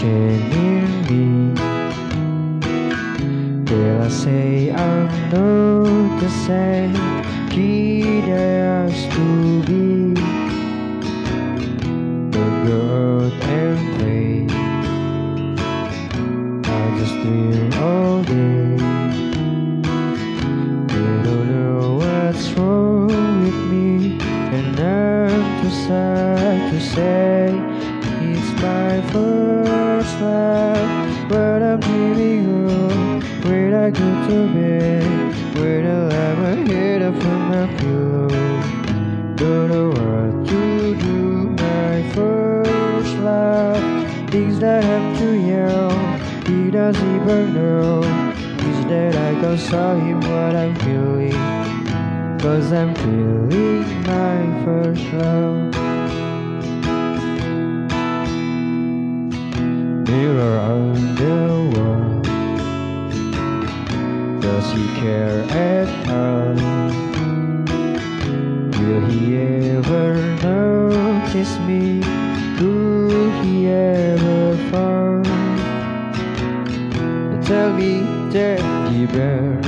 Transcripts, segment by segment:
changing me. Did I say I'm not the same kid I used to be? Don't and play. I just dream all day. Don't know what's wrong with me, and I'm too sad to say it's my first love. But I'm dreaming of when I go to bed, when I lay my head up on my pillow. Don't know what to do, my first love. Things that I'm too young, he doesn't even know. Is that I can show him what I'm feeling? Cause I'm feeling my first love. The wall. Does he care at all? Will he ever notice me? Will he ever fall? Tell me, teddy bear,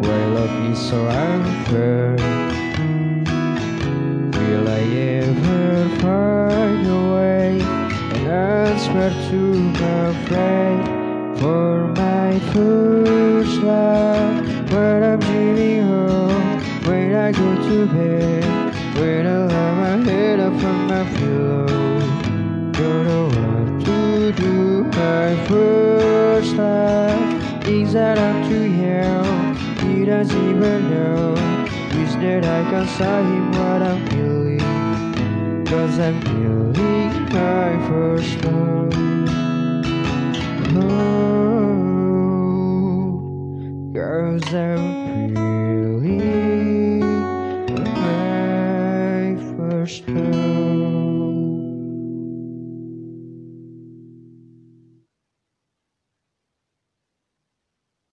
why love is so unfair? Answer to my friend for my first love? When I'm dreaming home, when I go to bed, when I lay my head up on my pillow, don't know what to do. My first love is that I'm too young. He doesn't even know. Wish that I can show him what I'm feeling. Cause I'm feeling my first love. Oh, cause I'm feeling first love.